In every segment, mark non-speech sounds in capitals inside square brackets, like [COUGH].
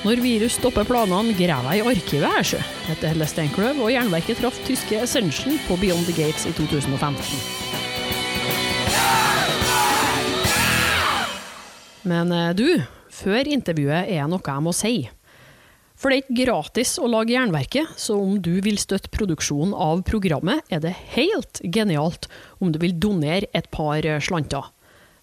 Når virus stopper planene, graver jeg i arkivet her, sjø. Etter Helle Steinkløv og Jernverket traff tyske Essential på Beyond the Gates i 2015. Men eh, du, før intervjuet er noe jeg må si. For det er ikke gratis å lage Jernverket, så om du vil støtte produksjonen av programmet, er det helt genialt om du vil donere et par slanter.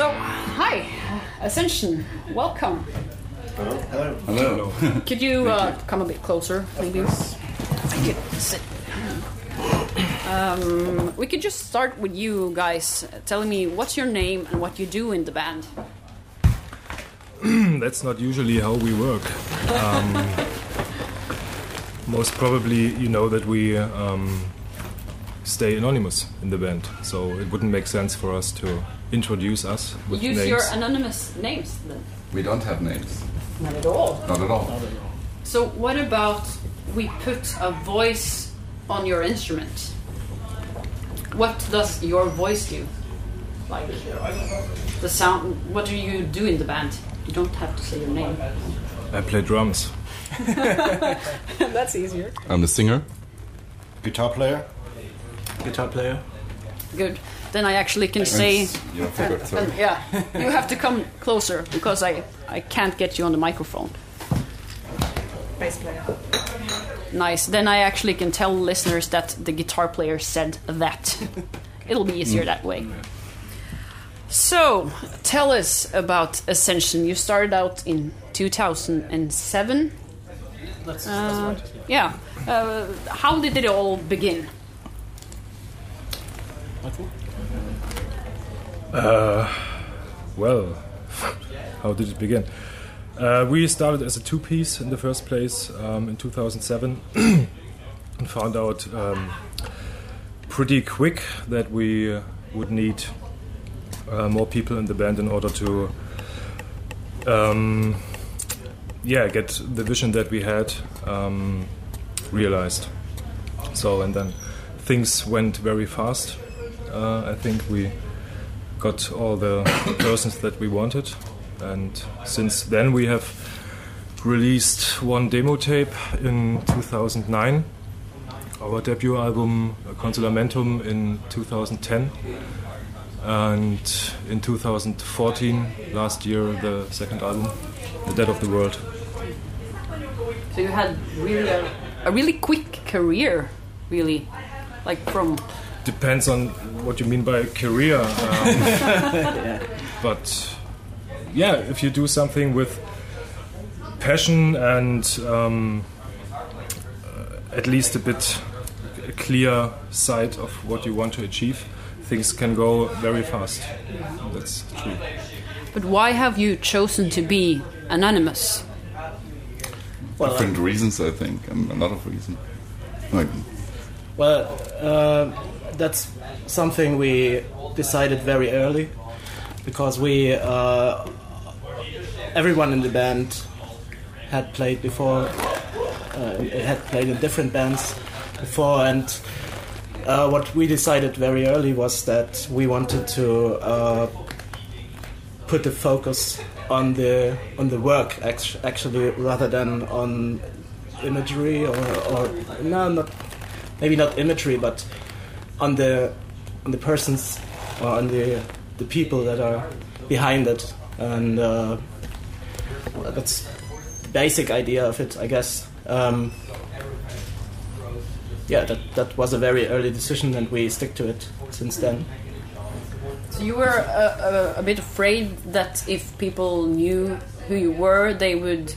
So, hi, Ascension, welcome. Hello. Hello. [LAUGHS] Could you uh, come a bit closer, maybe? I could sit. Um, we could just start with you guys telling me what's your name and what you do in the band. [CLEARS THROAT] That's not usually how we work. Um, [LAUGHS] most probably, you know that we um, stay anonymous in the band, so it wouldn't make sense for us to introduce us with Use names. your anonymous names then. We don't have names. Not at all. Not at all. So, what about we put a voice on your instrument? What does your voice do? Like the sound. What do you do in the band? You don't have to say your name. I play drums. [LAUGHS] That's easier. I'm the singer. Guitar player. guitar player. Good. Then I actually can say. It's your favorite. And yeah, you have to come closer because I, I can't get you on the microphone. Bass player. Nice. Then I actually can tell listeners that the guitar player said that. [LAUGHS] It'll be easier that way. So, tell us about Ascension. You started out in 2007. That's, Uh, that's right. Yeah. Uh, how did it all begin? Michael? Uh, well, [LAUGHS] how did it begin? Uh, we started as a two piece in the first place um, in 2007 [CLEARS THROAT] and found out um, pretty quick that we would need uh, more people in the band in order to um, yeah get the vision that we had um, realized so and then things went very fast uh, I think we got all the persons that we wanted, and since then we have released one demo tape in 2009, our debut album Consolamentum in 2010, and in 2014, last year, the second album, The Dead of the World. So you had really a, a really quick career, really, like from Depends on what you mean by career. Um, [LAUGHS] But yeah, if you do something with passion and um, uh, at least a bit a clear sight of what you want to achieve, things can go very fast. That's true. But why have you chosen to be anonymous? Well, Different reasons, I think, and a lot of reasons. Like, Well, uh, that's something we decided very early because we, uh, everyone in the band had played before, uh, had played in different bands before, and uh, what we decided very early was that we wanted to uh, put the focus on the on the work actually rather than on imagery or, or no not maybe not imagery but on the on the persons or on the the people that are behind it. And uh, that's the basic idea of it I guess. Um, yeah that that was a very early decision and we stick to it since then. So you were uh, uh, a bit afraid that if people knew who you were, they would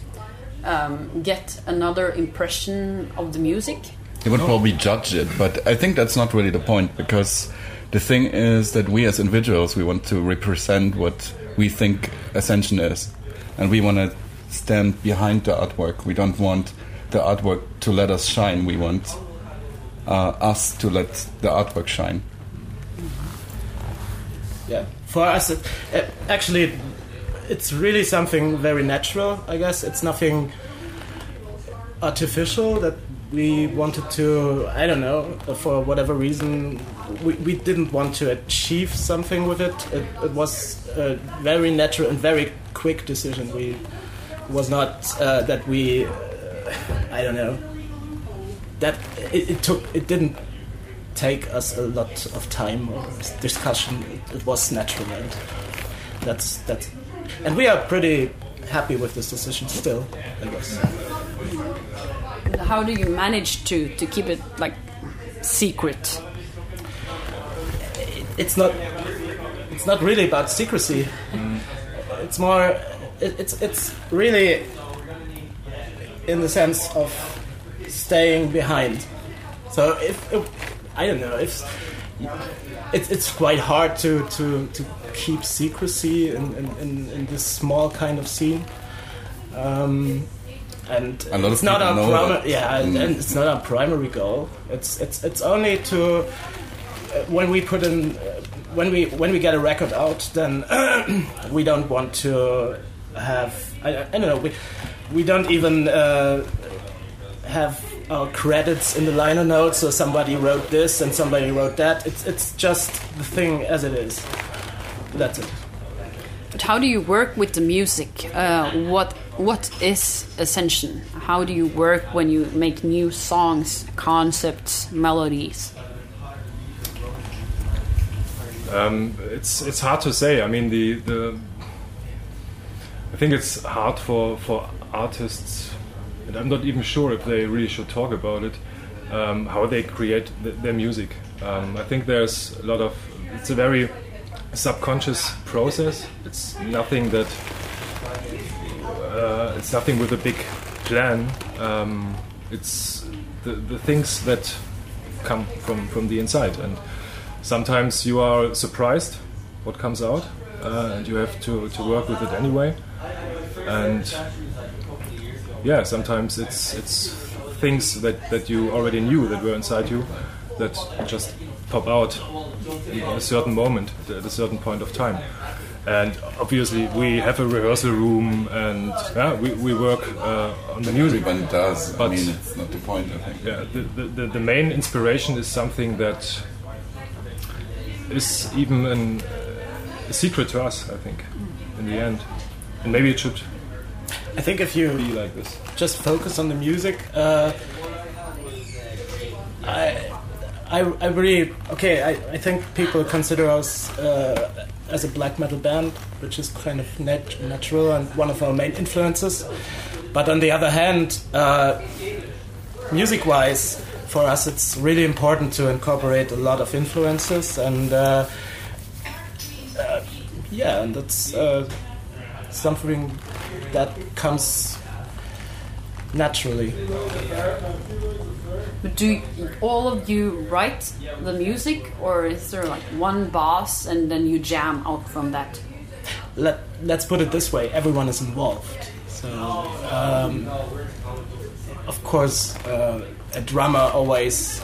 um, get another impression of the music. They would probably judge it, but I think that's not really the point because the thing is that we as individuals we want to represent what we think Ascension is, and we want to stand behind the artwork. We don't want the artwork to let us shine. We want uh, us to let the artwork shine. yeah for us it, it, actually it's really something very natural i guess it's nothing artificial that we wanted to i don't know for whatever reason we, we didn't want to achieve something with it. it it was a very natural and very quick decision we was not uh, that we uh, i don't know that it, it took it didn't take us a lot of time or discussion. It, it was natural, and that's that's. And we are pretty happy with this decision still. I guess. How do you manage to to keep it like secret? It's not. It's not really about secrecy. It's more. It, it's it's really in the sense of staying behind. So if, if I don't know if it's it's quite hard to to, to keep secrecy in, in, in, in this small kind of scene. Um, and A lot of it's not our know primary, that. yeah, and, Mm. and it's not our primary goal. It's it's it's only to uh, when we put in uh, when we when we get a record out, then [CLEARS THROAT] we don't want to have I, I don't know we we don't even uh, have our credits in the liner notes. So somebody wrote this and somebody wrote that. It's it's just the thing as it is. That's it. But how do you work with the music? Uh, what what is Ascension? How do you work when you make new songs, concepts, melodies? Um, it's it's hard to say. I mean, the the I think it's hard for for artists, and I'm not even sure if they really should talk about it. Um, how they create th- their music. Um, I think there's a lot of. It's a very subconscious process. It's nothing that. Uh, it's nothing with a big plan. Um, it's the the things that come from from the inside. And sometimes you are surprised what comes out uh, and you have to, to work with it anyway. And yeah sometimes it's it's things that, that you already knew that were inside you that just pop out at a certain moment at a certain point of time and obviously we have a rehearsal room and yeah, we, we work uh, on the music Everyone does. I mean, it's not the point. I think. yeah, the, the, the, the main inspiration is something that is even an, a secret to us, I think, in the end. And maybe it should I think if you be like this. just focus on the music. Uh, I, I, I really okay. I, I think people consider us uh, as a black metal band, which is kind of nat- natural and one of our main influences. But on the other hand, uh, music-wise, for us, it's really important to incorporate a lot of influences and. Uh, uh, yeah, and that's uh, something that comes naturally. But do all of you write the music, or is there like one boss and then you jam out from that? Let Let's put it this way: everyone is involved. So, um, of course, uh, a drummer always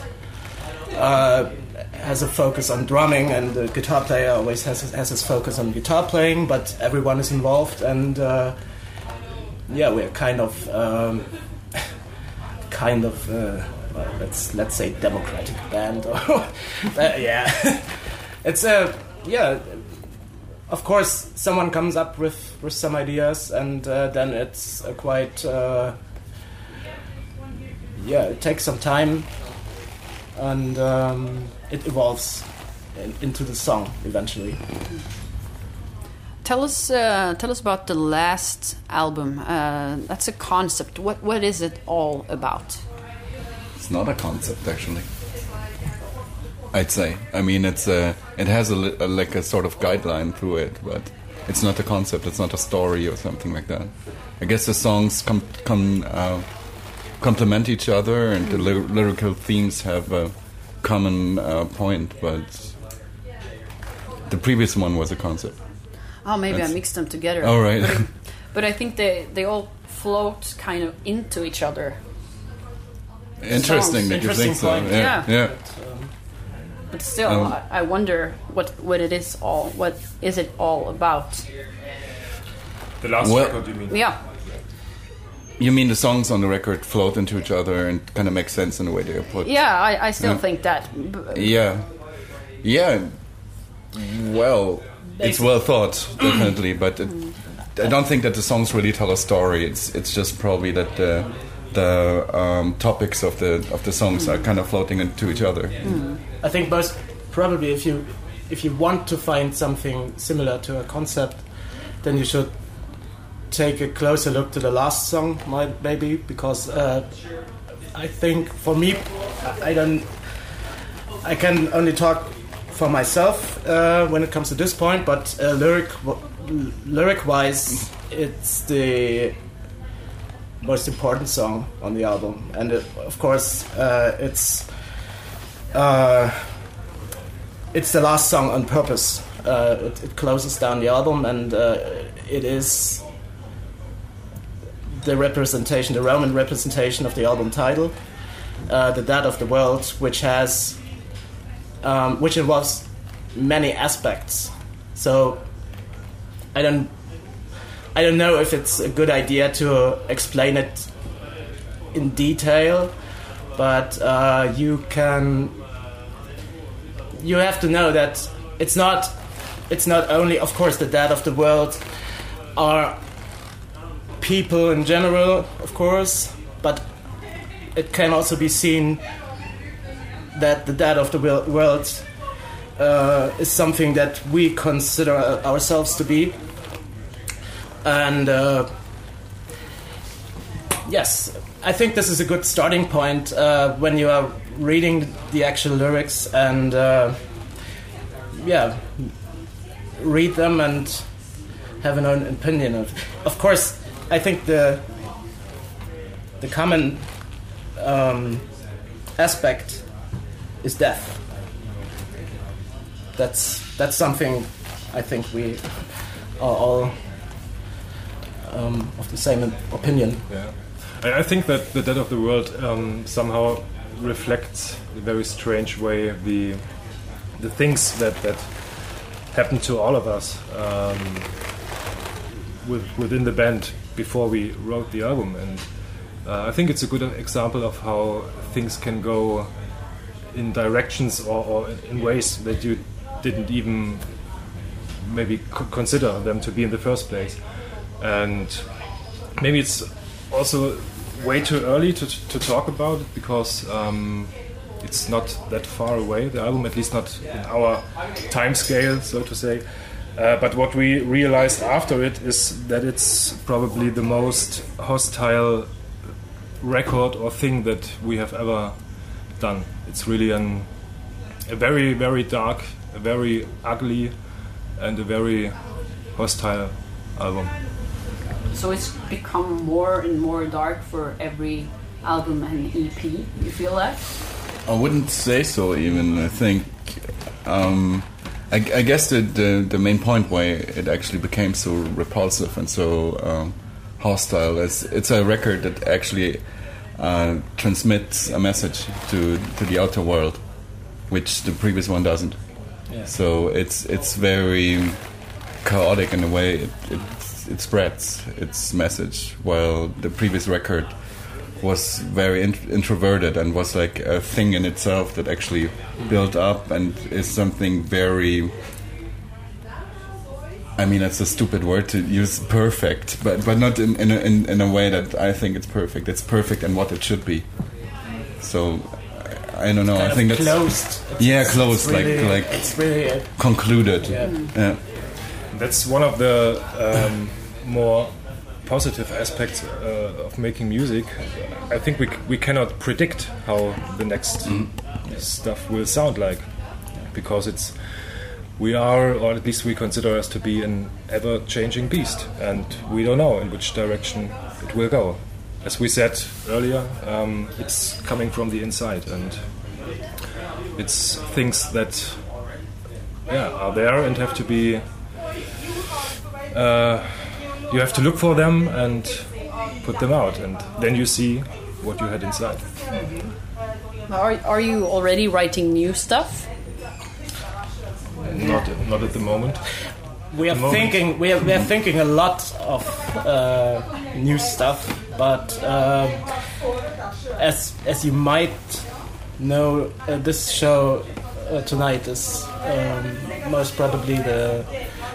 uh, has a focus on drumming, and the guitar player always has his, has his focus on guitar playing. But everyone is involved, and uh, yeah, we're kind of um, [LAUGHS] kind of uh, well, let's let's say democratic band. Or [LAUGHS] uh, yeah, [LAUGHS] it's a yeah. Of course, someone comes up with, with some ideas, and uh, then it's a quite uh, yeah. It takes some time, and um, it evolves in, into the song eventually. Tell us, uh, tell us about the last album. Uh, that's a concept. What what is it all about? It's not a concept, actually. I'd say. I mean, it's a. It has a, a like a sort of guideline through it, but it's not a concept. It's not a story or something like that. I guess the songs com- com- uh, complement each other, and the ly- lyrical themes have a common uh, point. But The previous one was a concept. Oh, maybe That's- I mixed them together. All right. But, [LAUGHS] but I think they they all float kind of into each other. Interesting that you Interesting think so. point. Yeah. Yeah. yeah. But still, Um, I, I wonder what what it is all. What is it all about? The last Well- record, you mean? Yeah. You mean the songs on the record float into each other and kind of make sense in the way they are put? Yeah, I, I still Yeah. think that. B- Yeah. Yeah. Well, it's well thought, [CLEARS THROAT] definitely, but it, I don't think that the songs really tell a story. It's it's just probably that the the um, topics of the of the songs are kind of floating into each other. I think most probably if you if you want to find something similar to a concept, then you should take a closer look to the last song, maybe because uh, I think for me, I don't. I can only talk for myself uh, when it comes to this point, but uh, lyric lyric wise, it's the most important song on the album, and it, of course, uh, it's uh, it's the last song on purpose. Uh, it, it closes down the album, and uh, it is the representation, the Roman representation of the album title, uh, the Dead of the World, which has, um, which involves many aspects. So, I don't, I don't know if it's a good idea to explain it in detail, but uh, you can you have to know that it's not it's not only of course the dead of the world are people in general of course but it can also be seen that the dead of the world uh, is something that we consider ourselves to be. And uh, yes i think this is a good starting point uh, when you are reading the actual lyrics and uh, yeah read them and have an own opinion of of course i think the the common um, aspect is death. That's that's something i think we are all um, of the same opinion. Yeah. I, think that the Dead of the World um, somehow reflects a very strange way the the things that that happen to all of us um, with, within the band before we wrote the album, and uh, I think it's a good example of how things can go in directions or, or in ways that you didn't even maybe consider them to be in the first place, and maybe it's also way too early to, to talk about it because um, it's not that far away the album at least not in our time scale so to say. Uh, but what we realized after it is that it's probably the most hostile record or thing that we have ever done it's really an, a very very dark a very ugly and a very hostile album So it's become more and more dark for every album and EP. You feel that? I wouldn't say so. Even I think, um, I, I guess the, the the main point why it actually became so repulsive and so um, hostile is it's a record that actually uh, transmits a message to to the outer world, which the previous one doesn't. Yeah. So it's it's very chaotic in a way. It, it it spreads its message, while the previous record was very int- introverted and was like a thing in itself that actually built up and is something very. I mean, it's a stupid word to use, perfect, but but not in in a, in, in a way that I think it's perfect. It's perfect and what it should be. So, I, I don't know. kind I think that's closed It's- Yeah, it's closed, like- really- like- it's really concluded. Yeah. Yeah. That's one of the um, more positive aspects uh, of making music. I think we, we cannot predict how the next stuff will sound like because it's we are, or at least we consider us to be an ever-changing beast, and we don't know in which direction it will go. As we said earlier, um, it's coming from the inside, and it's things that yeah are there and have to be. Uh, you have to look for them and put them out, and then you see what you had inside. Are, are you already writing new stuff? Not not at the moment. we are moment. thinking we are, we are thinking a lot of uh, new stuff but um as as you might know uh, this show uh, tonight is um, most probably the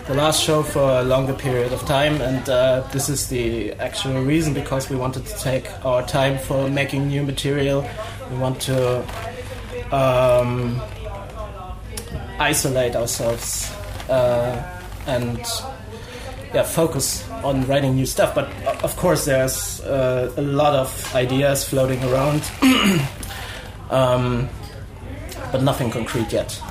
the last show for a longer period of time and uh, this is the actual reason because we wanted to take our time for making new material we want to um, isolate ourselves uh, and yeah, focus on writing new stuff. But of course, there's uh, a lot of ideas floating around, [CLEARS THROAT] um, but nothing concrete yet.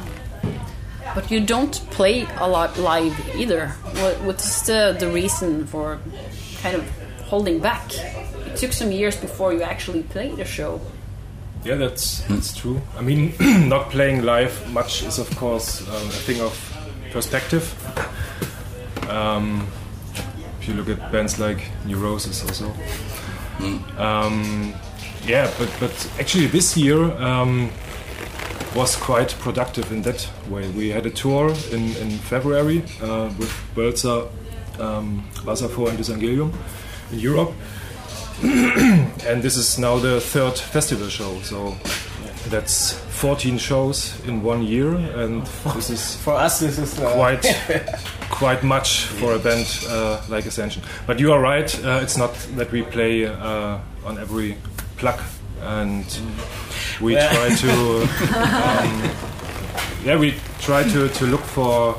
But you don't play a lot live either. What, what's the, the reason for kind of holding back? It took some years before you actually played a show. Yeah, that's that's true. I mean, [CLEARS THROAT] not playing live much is of course um, a thing of perspective. Um, if you look at bands like Neurosis, also. Um, yeah, but but actually this year um, was quite productive in that way. We had a tour in in February uh, with Bölzer, um, and Dysangelium in Europe [CLEARS THROAT] and this is now the third festival show so that's 14 shows in one year and this is [LAUGHS] For us, this is uh, quite [LAUGHS] quite much for a band uh, like Ascension. But you are right uh, it's not that we play uh, on every plug and we try to [LAUGHS] um, yeah we try to, to look for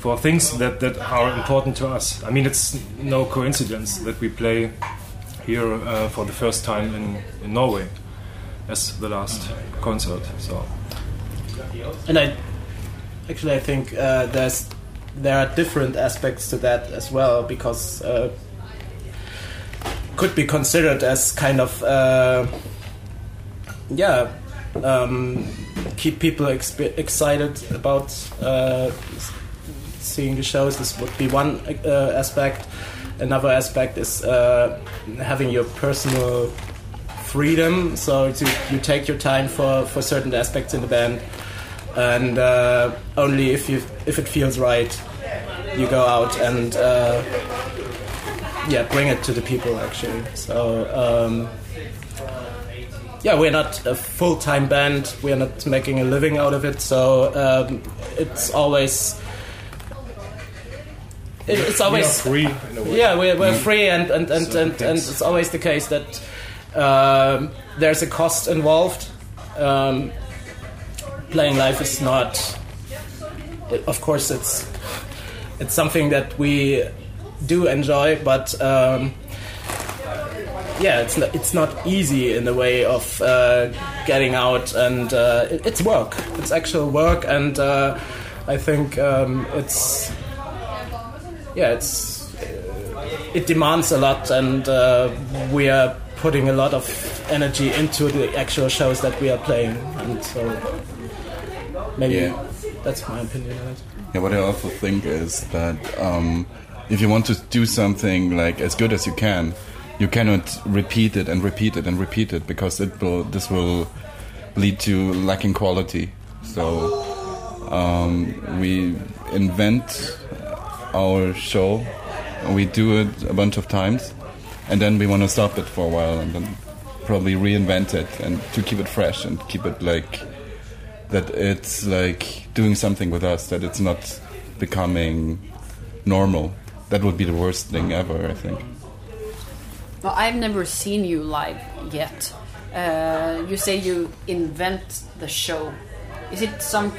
for things that, that are important to us. I mean it's no coincidence that we play here uh, for the first time in, in Norway as the last concert. So and I actually I think uh, there's there are different aspects to that as well because uh, could be considered as kind of uh, yeah um, keep people excited about uh, seeing the shows. This would be one uh, aspect. Another aspect is uh, having your personal freedom. So to, you take your time for, for certain aspects in the band, and uh, only if you if it feels right, you go out and uh, yeah, bring it to the people actually. So. Um, yeah, we're not a full time band. We're not making a living out of it. So um, it's always. It, it's we always free in a way. yeah, we're, we're free, and and, and, So and, and it's always the case that um, there's a cost involved. Um, playing live is not. of course, it's it's something that we do enjoy, but um, yeah, it's not, it's not easy in the way of uh, getting out, and uh, it, it's work. It's actual work, and uh, I think um, it's yeah, it's uh, it demands a lot, and uh, we are putting a lot of energy into the actual shows that we are playing, and so maybe Yeah. that's my opinion on it. Yeah, what I also think is that um, if you want to do something like as good as you can, you cannot repeat it and repeat it and repeat it because it will this will lead to lacking quality. So um, we invent our show, we do it a bunch of times, and then we want to stop it for a while and then probably reinvent it and to keep it fresh and keep it like that it's like doing something with us that it's not becoming normal that would be the worst thing ever i think Well, I've never seen you live yet. Uh, you say you invent the show. Is it some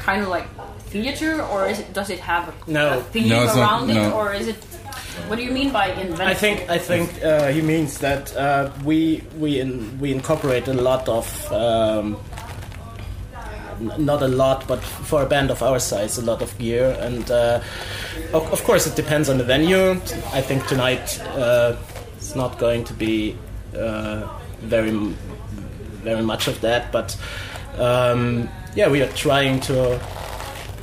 kind of like theater, or is it, does it have a, No. a theme No, it's not- around it, no. or is it? What do you mean by invent? I think I think uh, he means that uh, we we in, we incorporate a lot of um, n- not a lot, but for a band of our size, a lot of gear, and uh, of, of course it depends on the venue. I think tonight uh, it's not going to be uh, very very much of that, but um, yeah, we are trying to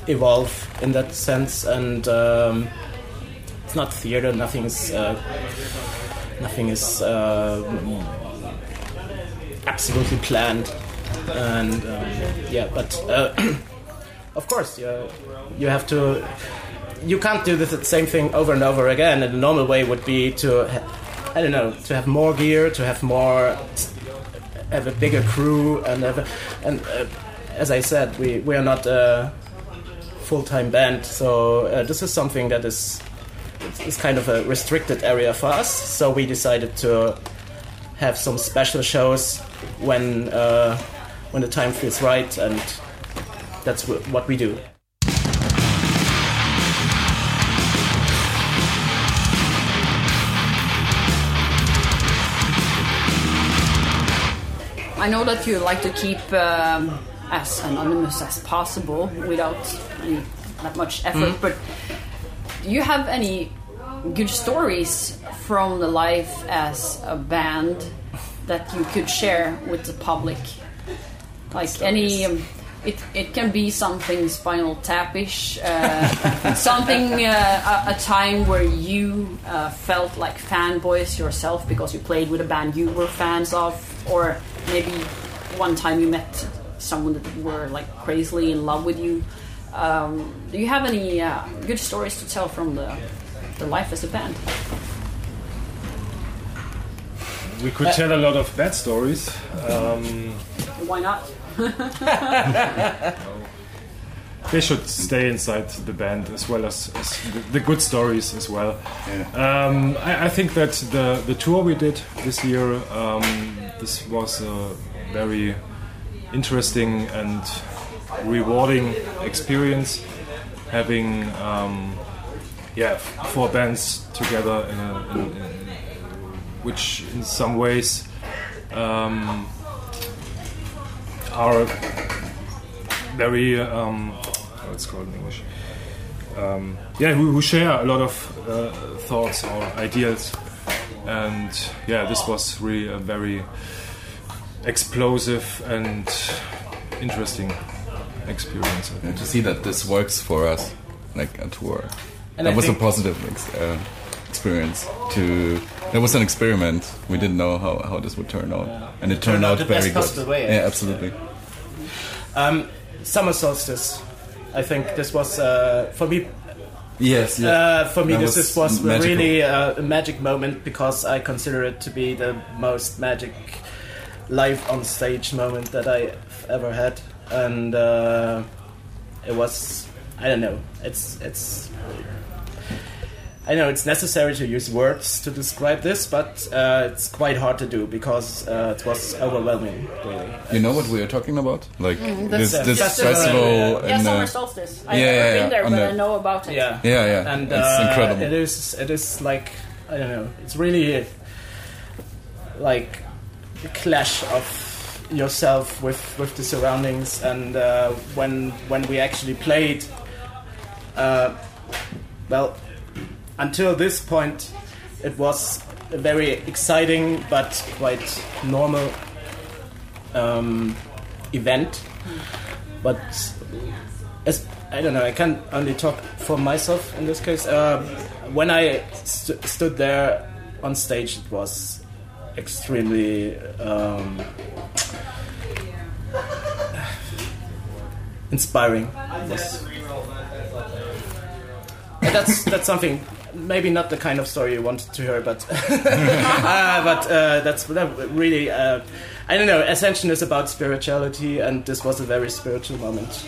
evolve in that sense, and um, it's not theater. Nothing is uh, nothing is uh, absolutely planned, and um, yeah, but uh, [CLEARS THROAT] of course, you you have to. You can't do the same thing over and over again. And the normal way would be to, I don't know, to have more gear, to have more, have a bigger crew, and have a, and uh, as I said, we we are not a full-time band, so uh, this is something that is is kind of a restricted area for us. So we decided to have some special shows when uh, when the time feels right, and that's wh- what we do. I know that you like to keep um, as anonymous as possible without any, that much effort, but do you have any good stories from the life as a band that you could share with the public? Like any. Um, it, it can be something spinal tapish, uh, [LAUGHS] something uh, a, a time where you uh, felt like fanboys yourself because you played with a band you were fans of, or maybe one time you met someone that were like crazily in love with you. Um, do you have any uh, good stories to tell from the, the life as a band? We could tell a lot of bad stories. Um, Why not? [LAUGHS] they should stay inside the band as well as, as the, the good stories as well. Um, I, I think that the, the tour we did this year, um, this was a very interesting and rewarding experience. Having um, yeah four bands together, in a, in, in, which in some ways um, are very um, what's called in English. Um, yeah, who, who share a lot of uh, thoughts or ideas, and yeah, this was really a very explosive and interesting experience. And to see that this works for us, like a tour, And that I was a positive ex- uh, experience. To that was an experiment. We didn't know how, how this would turn out, and it turned, Turned out out, the very best good. way, yeah, guess, absolutely. Um, summer solstice. I think this was uh, for me Yes, yeah. Uh, for me, That this was was really uh, a magic moment because I consider it to be the most magic live on stage moment that I've ever had, and uh, it was I don't know. It's it's. I know it's necessary to use words to describe this, but uh, it's quite hard to do because uh, it was overwhelming, really. you know what we are talking about? Like this, that's- this that's, uh, festival yeah, Yeah, in summer uh, solstice. I've yeah, never yeah, been there, but the- I know about it. Yeah, yeah, yeah, and it's uh, incredible. It is. It is like I don't know. It's really like a clash of yourself with with the surroundings. And uh, when when we actually played, uh, well, until this point, it was a very exciting but quite normal um, event. But as I don't know, I can only talk for myself in this case. Uh, when I st- stood there on stage, it was extremely um, inspiring. Yes. That's that's something. Maybe not the kind of story you wanted to hear, but uh, [LAUGHS] but uh, that's that really. Uh, I don't know. Ascension is about spirituality, and this was a very spiritual moment.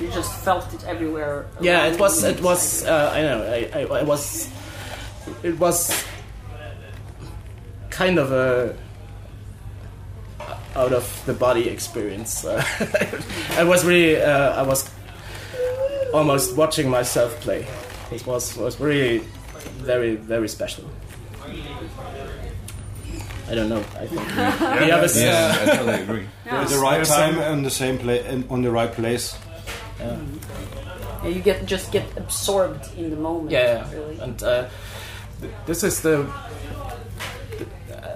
You just felt it everywhere. Yeah, it was. It was. Uh, I know. I, I, I was. It was kind of a out of the body experience. Uh, [LAUGHS] I was really. Uh, I was almost watching myself play. It was was really very very special. I don't know. I think [LAUGHS] the others. yeah, Uh, I totally agree. [LAUGHS] Yeah. the right time and the same place on the right place. Yeah, you get just get absorbed in the moment. Yeah, really. and uh, th- this is the.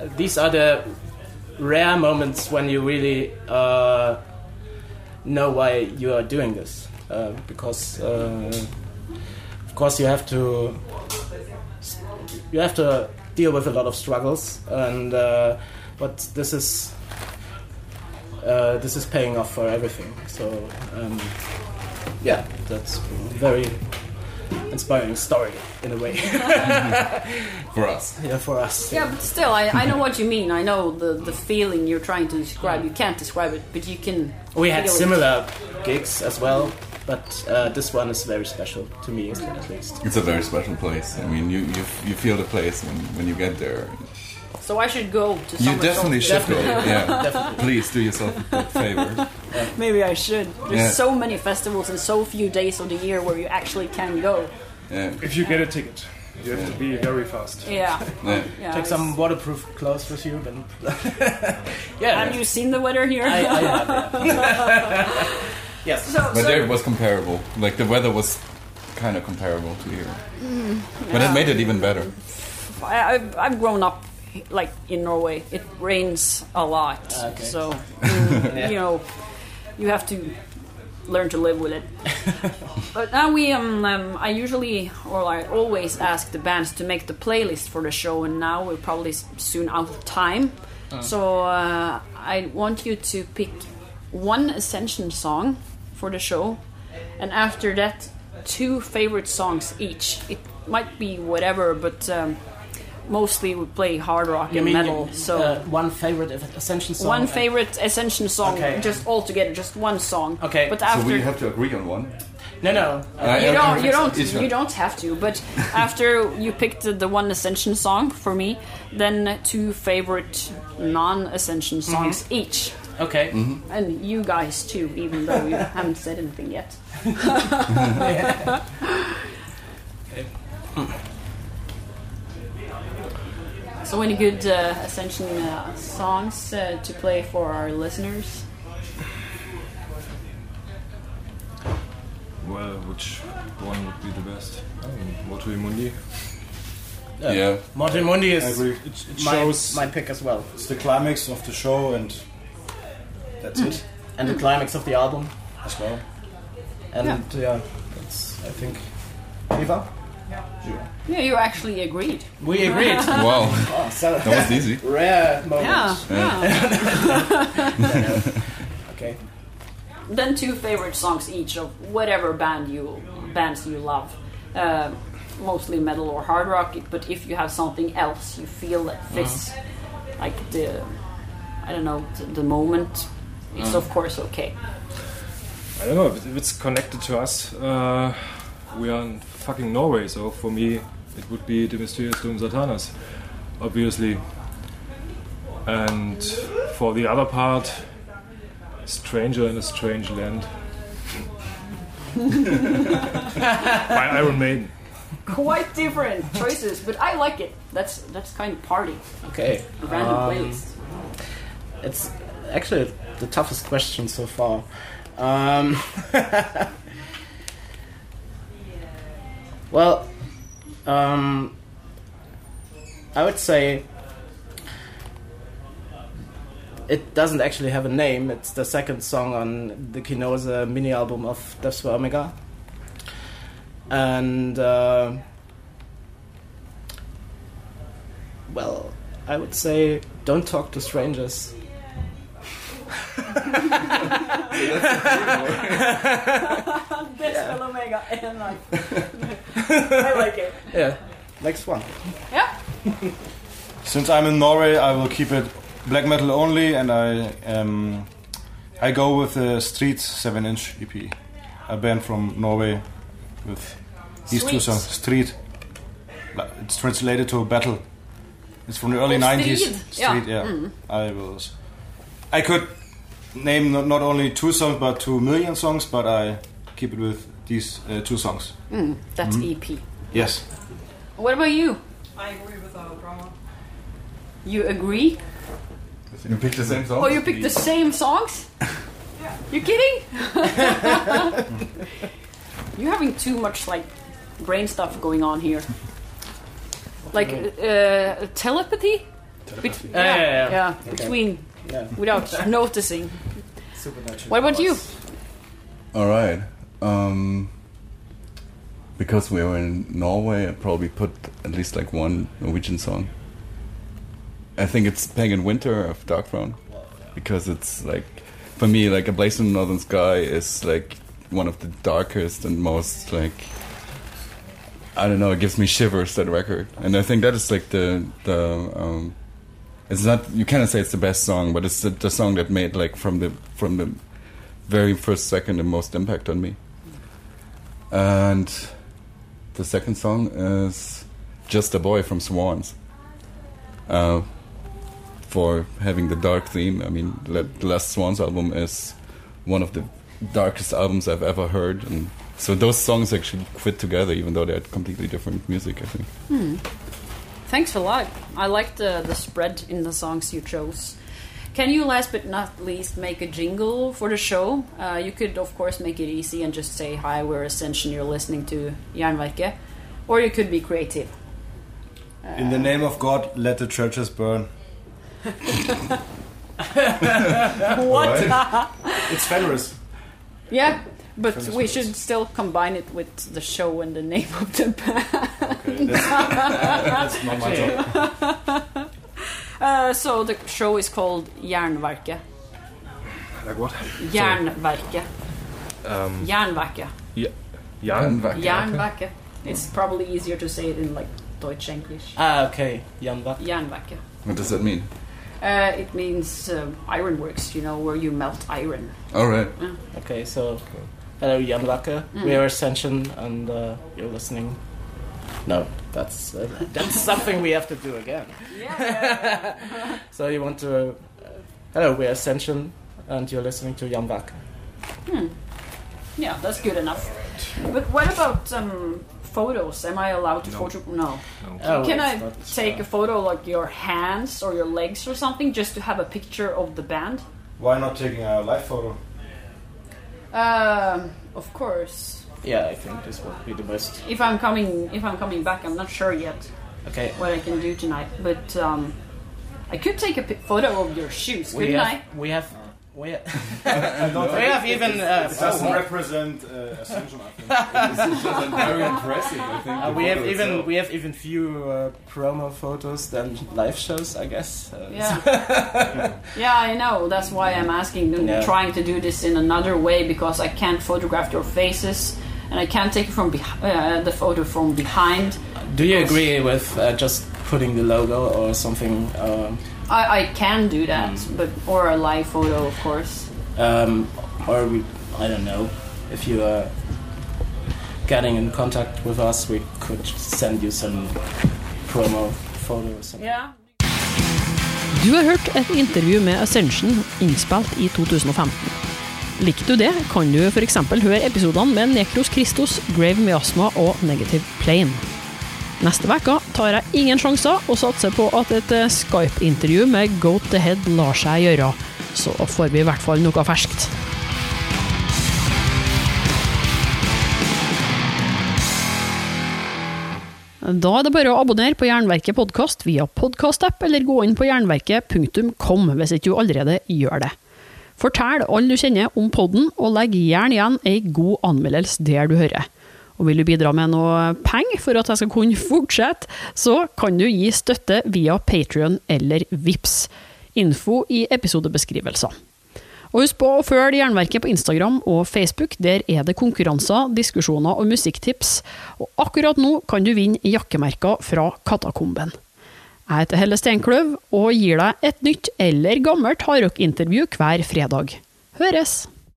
Th- these are the rare moments when you really uh, know why you are doing this. uh, because uh, of course you have to you have to deal with a lot of struggles and uh, but this is uh, this is paying off for everything so um, yeah that's very inspiring story in a way [LAUGHS] For us. yeah for us Yeah, but still, I, I know what you mean. I know the, the feeling you're trying to describe. You can't describe it, but you can. we had feel it. similar gigs as well but uh, this one is very special to me at least It's a very special place. I mean, you you, you feel the place when, when you get there. So I should go to You definitely Solstice. should go. Yeah, [LAUGHS] please do yourself a favor. Maybe I should. There's Yeah. so many festivals and so few days of the year where you actually can go. Yeah, If you get a ticket, you have to be very fast. Yeah. [LAUGHS] yeah. yeah take some waterproof clothes with you then [LAUGHS] yeah Have you seen the weather here? I, I have, yeah. [LAUGHS] yes so, But so- there it was comparable. Like the weather was kind of comparable to here. But it made it even better. I, I've, I've grown up like in Norway. It rains a lot, Okay. so mm, you know you have to learn to live with it. [LAUGHS] but now we um, um I usually or I always ask the bands to make the playlist for the show, and now we're probably soon out of time. So uh, I want you to pick one Ascension song for the show, and after that, two favorite songs each. It might be whatever, but um, mostly we play hard rock You and mean metal. you- so uh, one favorite Ascension song one and- favorite Ascension song, Okay. just all together, just one song. Okay. but So after we have to agree on one. no no uh, you don't, you don't, Each you don't have to. But [LAUGHS] after you picked the, the one Ascension song for me, then two favorite non-Ascension songs each, okay and you guys too, even though you [LAUGHS] haven't said anything yet. [LAUGHS] So, any good uh, Ascension uh, songs uh, to play for our listeners? Well, which one would be the best? Um, Mortui Mundi. Yeah. Mortui Mundi is. It, it my, shows. my pick as well It's the climax of the show, and that's it [CLEARS THROAT] and the climax of the album as well. and Yeah. yeah, that's I think Eva Yeah, you actually agreed. we agreed [LAUGHS] Wow, oh, so that was easy. [LAUGHS] rare moment Yeah, yeah. [LAUGHS] okay then two favorite songs each of whatever band you bands you love. Uh, mostly metal or hard rock, but if you have something else you feel that fits, like the I don't know the, the moment, it's of course okay. I don't know if it's connected to us. Uh, we are in fucking Norway, so for me it would be De Mysteriis Dom Sathanas, obviously. And for the other part, Stranger in a Strange Land. [LAUGHS] By Iron Maiden. Quite different choices, but I like it. That's that's kind of party, okay a random Um, playlist. it's actually the toughest question so far um, [LAUGHS] well um, I would say it doesn't actually have a name. It's the second song on the Kénôse mini album of Deathspell Omega. And, uh, well, I would say don't talk to strangers. Best Omega, and like, I like it. [LAUGHS] Yeah, next one. Yeah. Since I'm in Norway, I will keep it black metal only, and I um, I go with the Strid 7-inch EP, a band from Norway with these two Strid. songs. Strid. It's translated to a battle. It's from the early Oh, 90s. Strid. Street, Yeah. yeah. I will. S- I could name not, not only two songs, but two million songs, but I keep it with these uh, two songs. That's Mm-hmm. EP. Yes. What about you? I agree with uh, drama. You agree? You picked the same songs? Oh, you picked the same songs? [LAUGHS] You kidding? [LAUGHS] You're having too much like brain stuff going on here. Like uh, telepathy? Bet- Yeah, yeah, yeah. between Yeah. without [LAUGHS] noticing. Supernatural. What about you? All right. Um, because we were in Norway, I probably put at least like one Norwegian song. I think it's Pagan Winter of Darkthrone, because it's like, for me, like A Blaze in the Northern Sky is like one of the darkest and most like, I don't know, it gives me shivers that record, and I think that is like the the. Um, it's not you cannot say it's the best song, but it's the, the song that made like from the from the very first second the most impact on me. And the second song is Just a Boy from Swans. Uh, for having the dark theme. I mean, the last Swans album is one of the darkest albums I've ever heard. And so those songs actually fit together, even though they're completely different music, I think. Thanks a lot. I liked the, the spread in the songs you chose. Can you, last but not least, make a jingle for the show? Uh, you could, of course, make it easy and just say, Hi, we're Ascension, you're listening to Jan Jernverket. Or you could be creative. In the name of God, let the churches burn. [LAUGHS] What? [LAUGHS] It's Fenriz. yeah, but Famous we words. should still combine it with the show and the name of the band. Okay, that's, [LAUGHS] that's not my job. Uh, so the show is called Jernverket. Like what? Jernverket. Um, Jernverket. yeah. Jan. Jernverket. It's probably easier to say it in like Deutsch English. Ah, okay. Jernverket. Jernverket. What does that mean? Uh, it means uh, ironworks, you know, where you melt iron. All right. Okay, so hello, Jernverket. We are Ascension, and uh, you're listening. No, that's uh, [LAUGHS] that's something we have to do again. Yeah. [LAUGHS] so you want to? Uh, hello, we're Ascension, and you're listening to Jernverket. Yeah, that's good enough. But what about um, photos? Am I allowed to photo? No. Oh, Can I not, take uh, a photo like your hands or your legs or something just to have a picture of the band? Why not taking a live photo? Um, of course. Yeah, I think this would be the best. If I'm coming, if I'm coming back, I'm not sure yet Okay. what I can do tonight. But um, I could take a photo of your shoes, We couldn't have, I? we have, we have, [LAUGHS] we have even. Uh, It doesn't represent uh, Ascension, I think. very impressive, I think. Uh, we have even we have even fewer promo photos than live shows, I guess. Uh, Yeah. yeah, I know. That's why I'm asking, Yeah. trying to do this in another way because I can't photograph your faces and I can't take it from beh- uh, the photo from behind. Do you agree with uh, just putting the logo or something, um, I, I can do that, Mm. but or a live photo, of course. um, or we, I don't know, if you are getting in contact with us, we could send you some promo photo or something. Yeah. Du har hørt et intervju med Ascension innspilt i 2015. Liker du det, kan du f.eks. høre episodene med Nekros Kristos, Grave Miasma og Negative Plane. Neste uke tar jeg ingen sjanser og satser på at et eh, Skype-intervju med Goat the Head lar seg gjøre. Så får vi i hvert fall noe ferskt. Da er det bare å abonnere på Jernverket podkast via podkastapp, eller gå inn på jernverket.kom hvis ikke du allerede gjør det. Fortell alle du kjenner om podden, og legg gjerne igjen ei god anmeldelse der du hører. Og vil du bidra med noe penger for at jeg skal kunne fortsette, så kan du gi støtte via Patrion eller VIPS. Info i episodebeskrivelser. Og husk på å følge Jernverket på Instagram og Facebook. Der er det konkurranser, diskusjoner og musikktips. Og akkurat nå kan du vinne jakkemerker fra Katakomben. Jeg heter Helle Steinkløv og gir deg et nytt eller gammelt hardrockintervju hver fredag. Høres!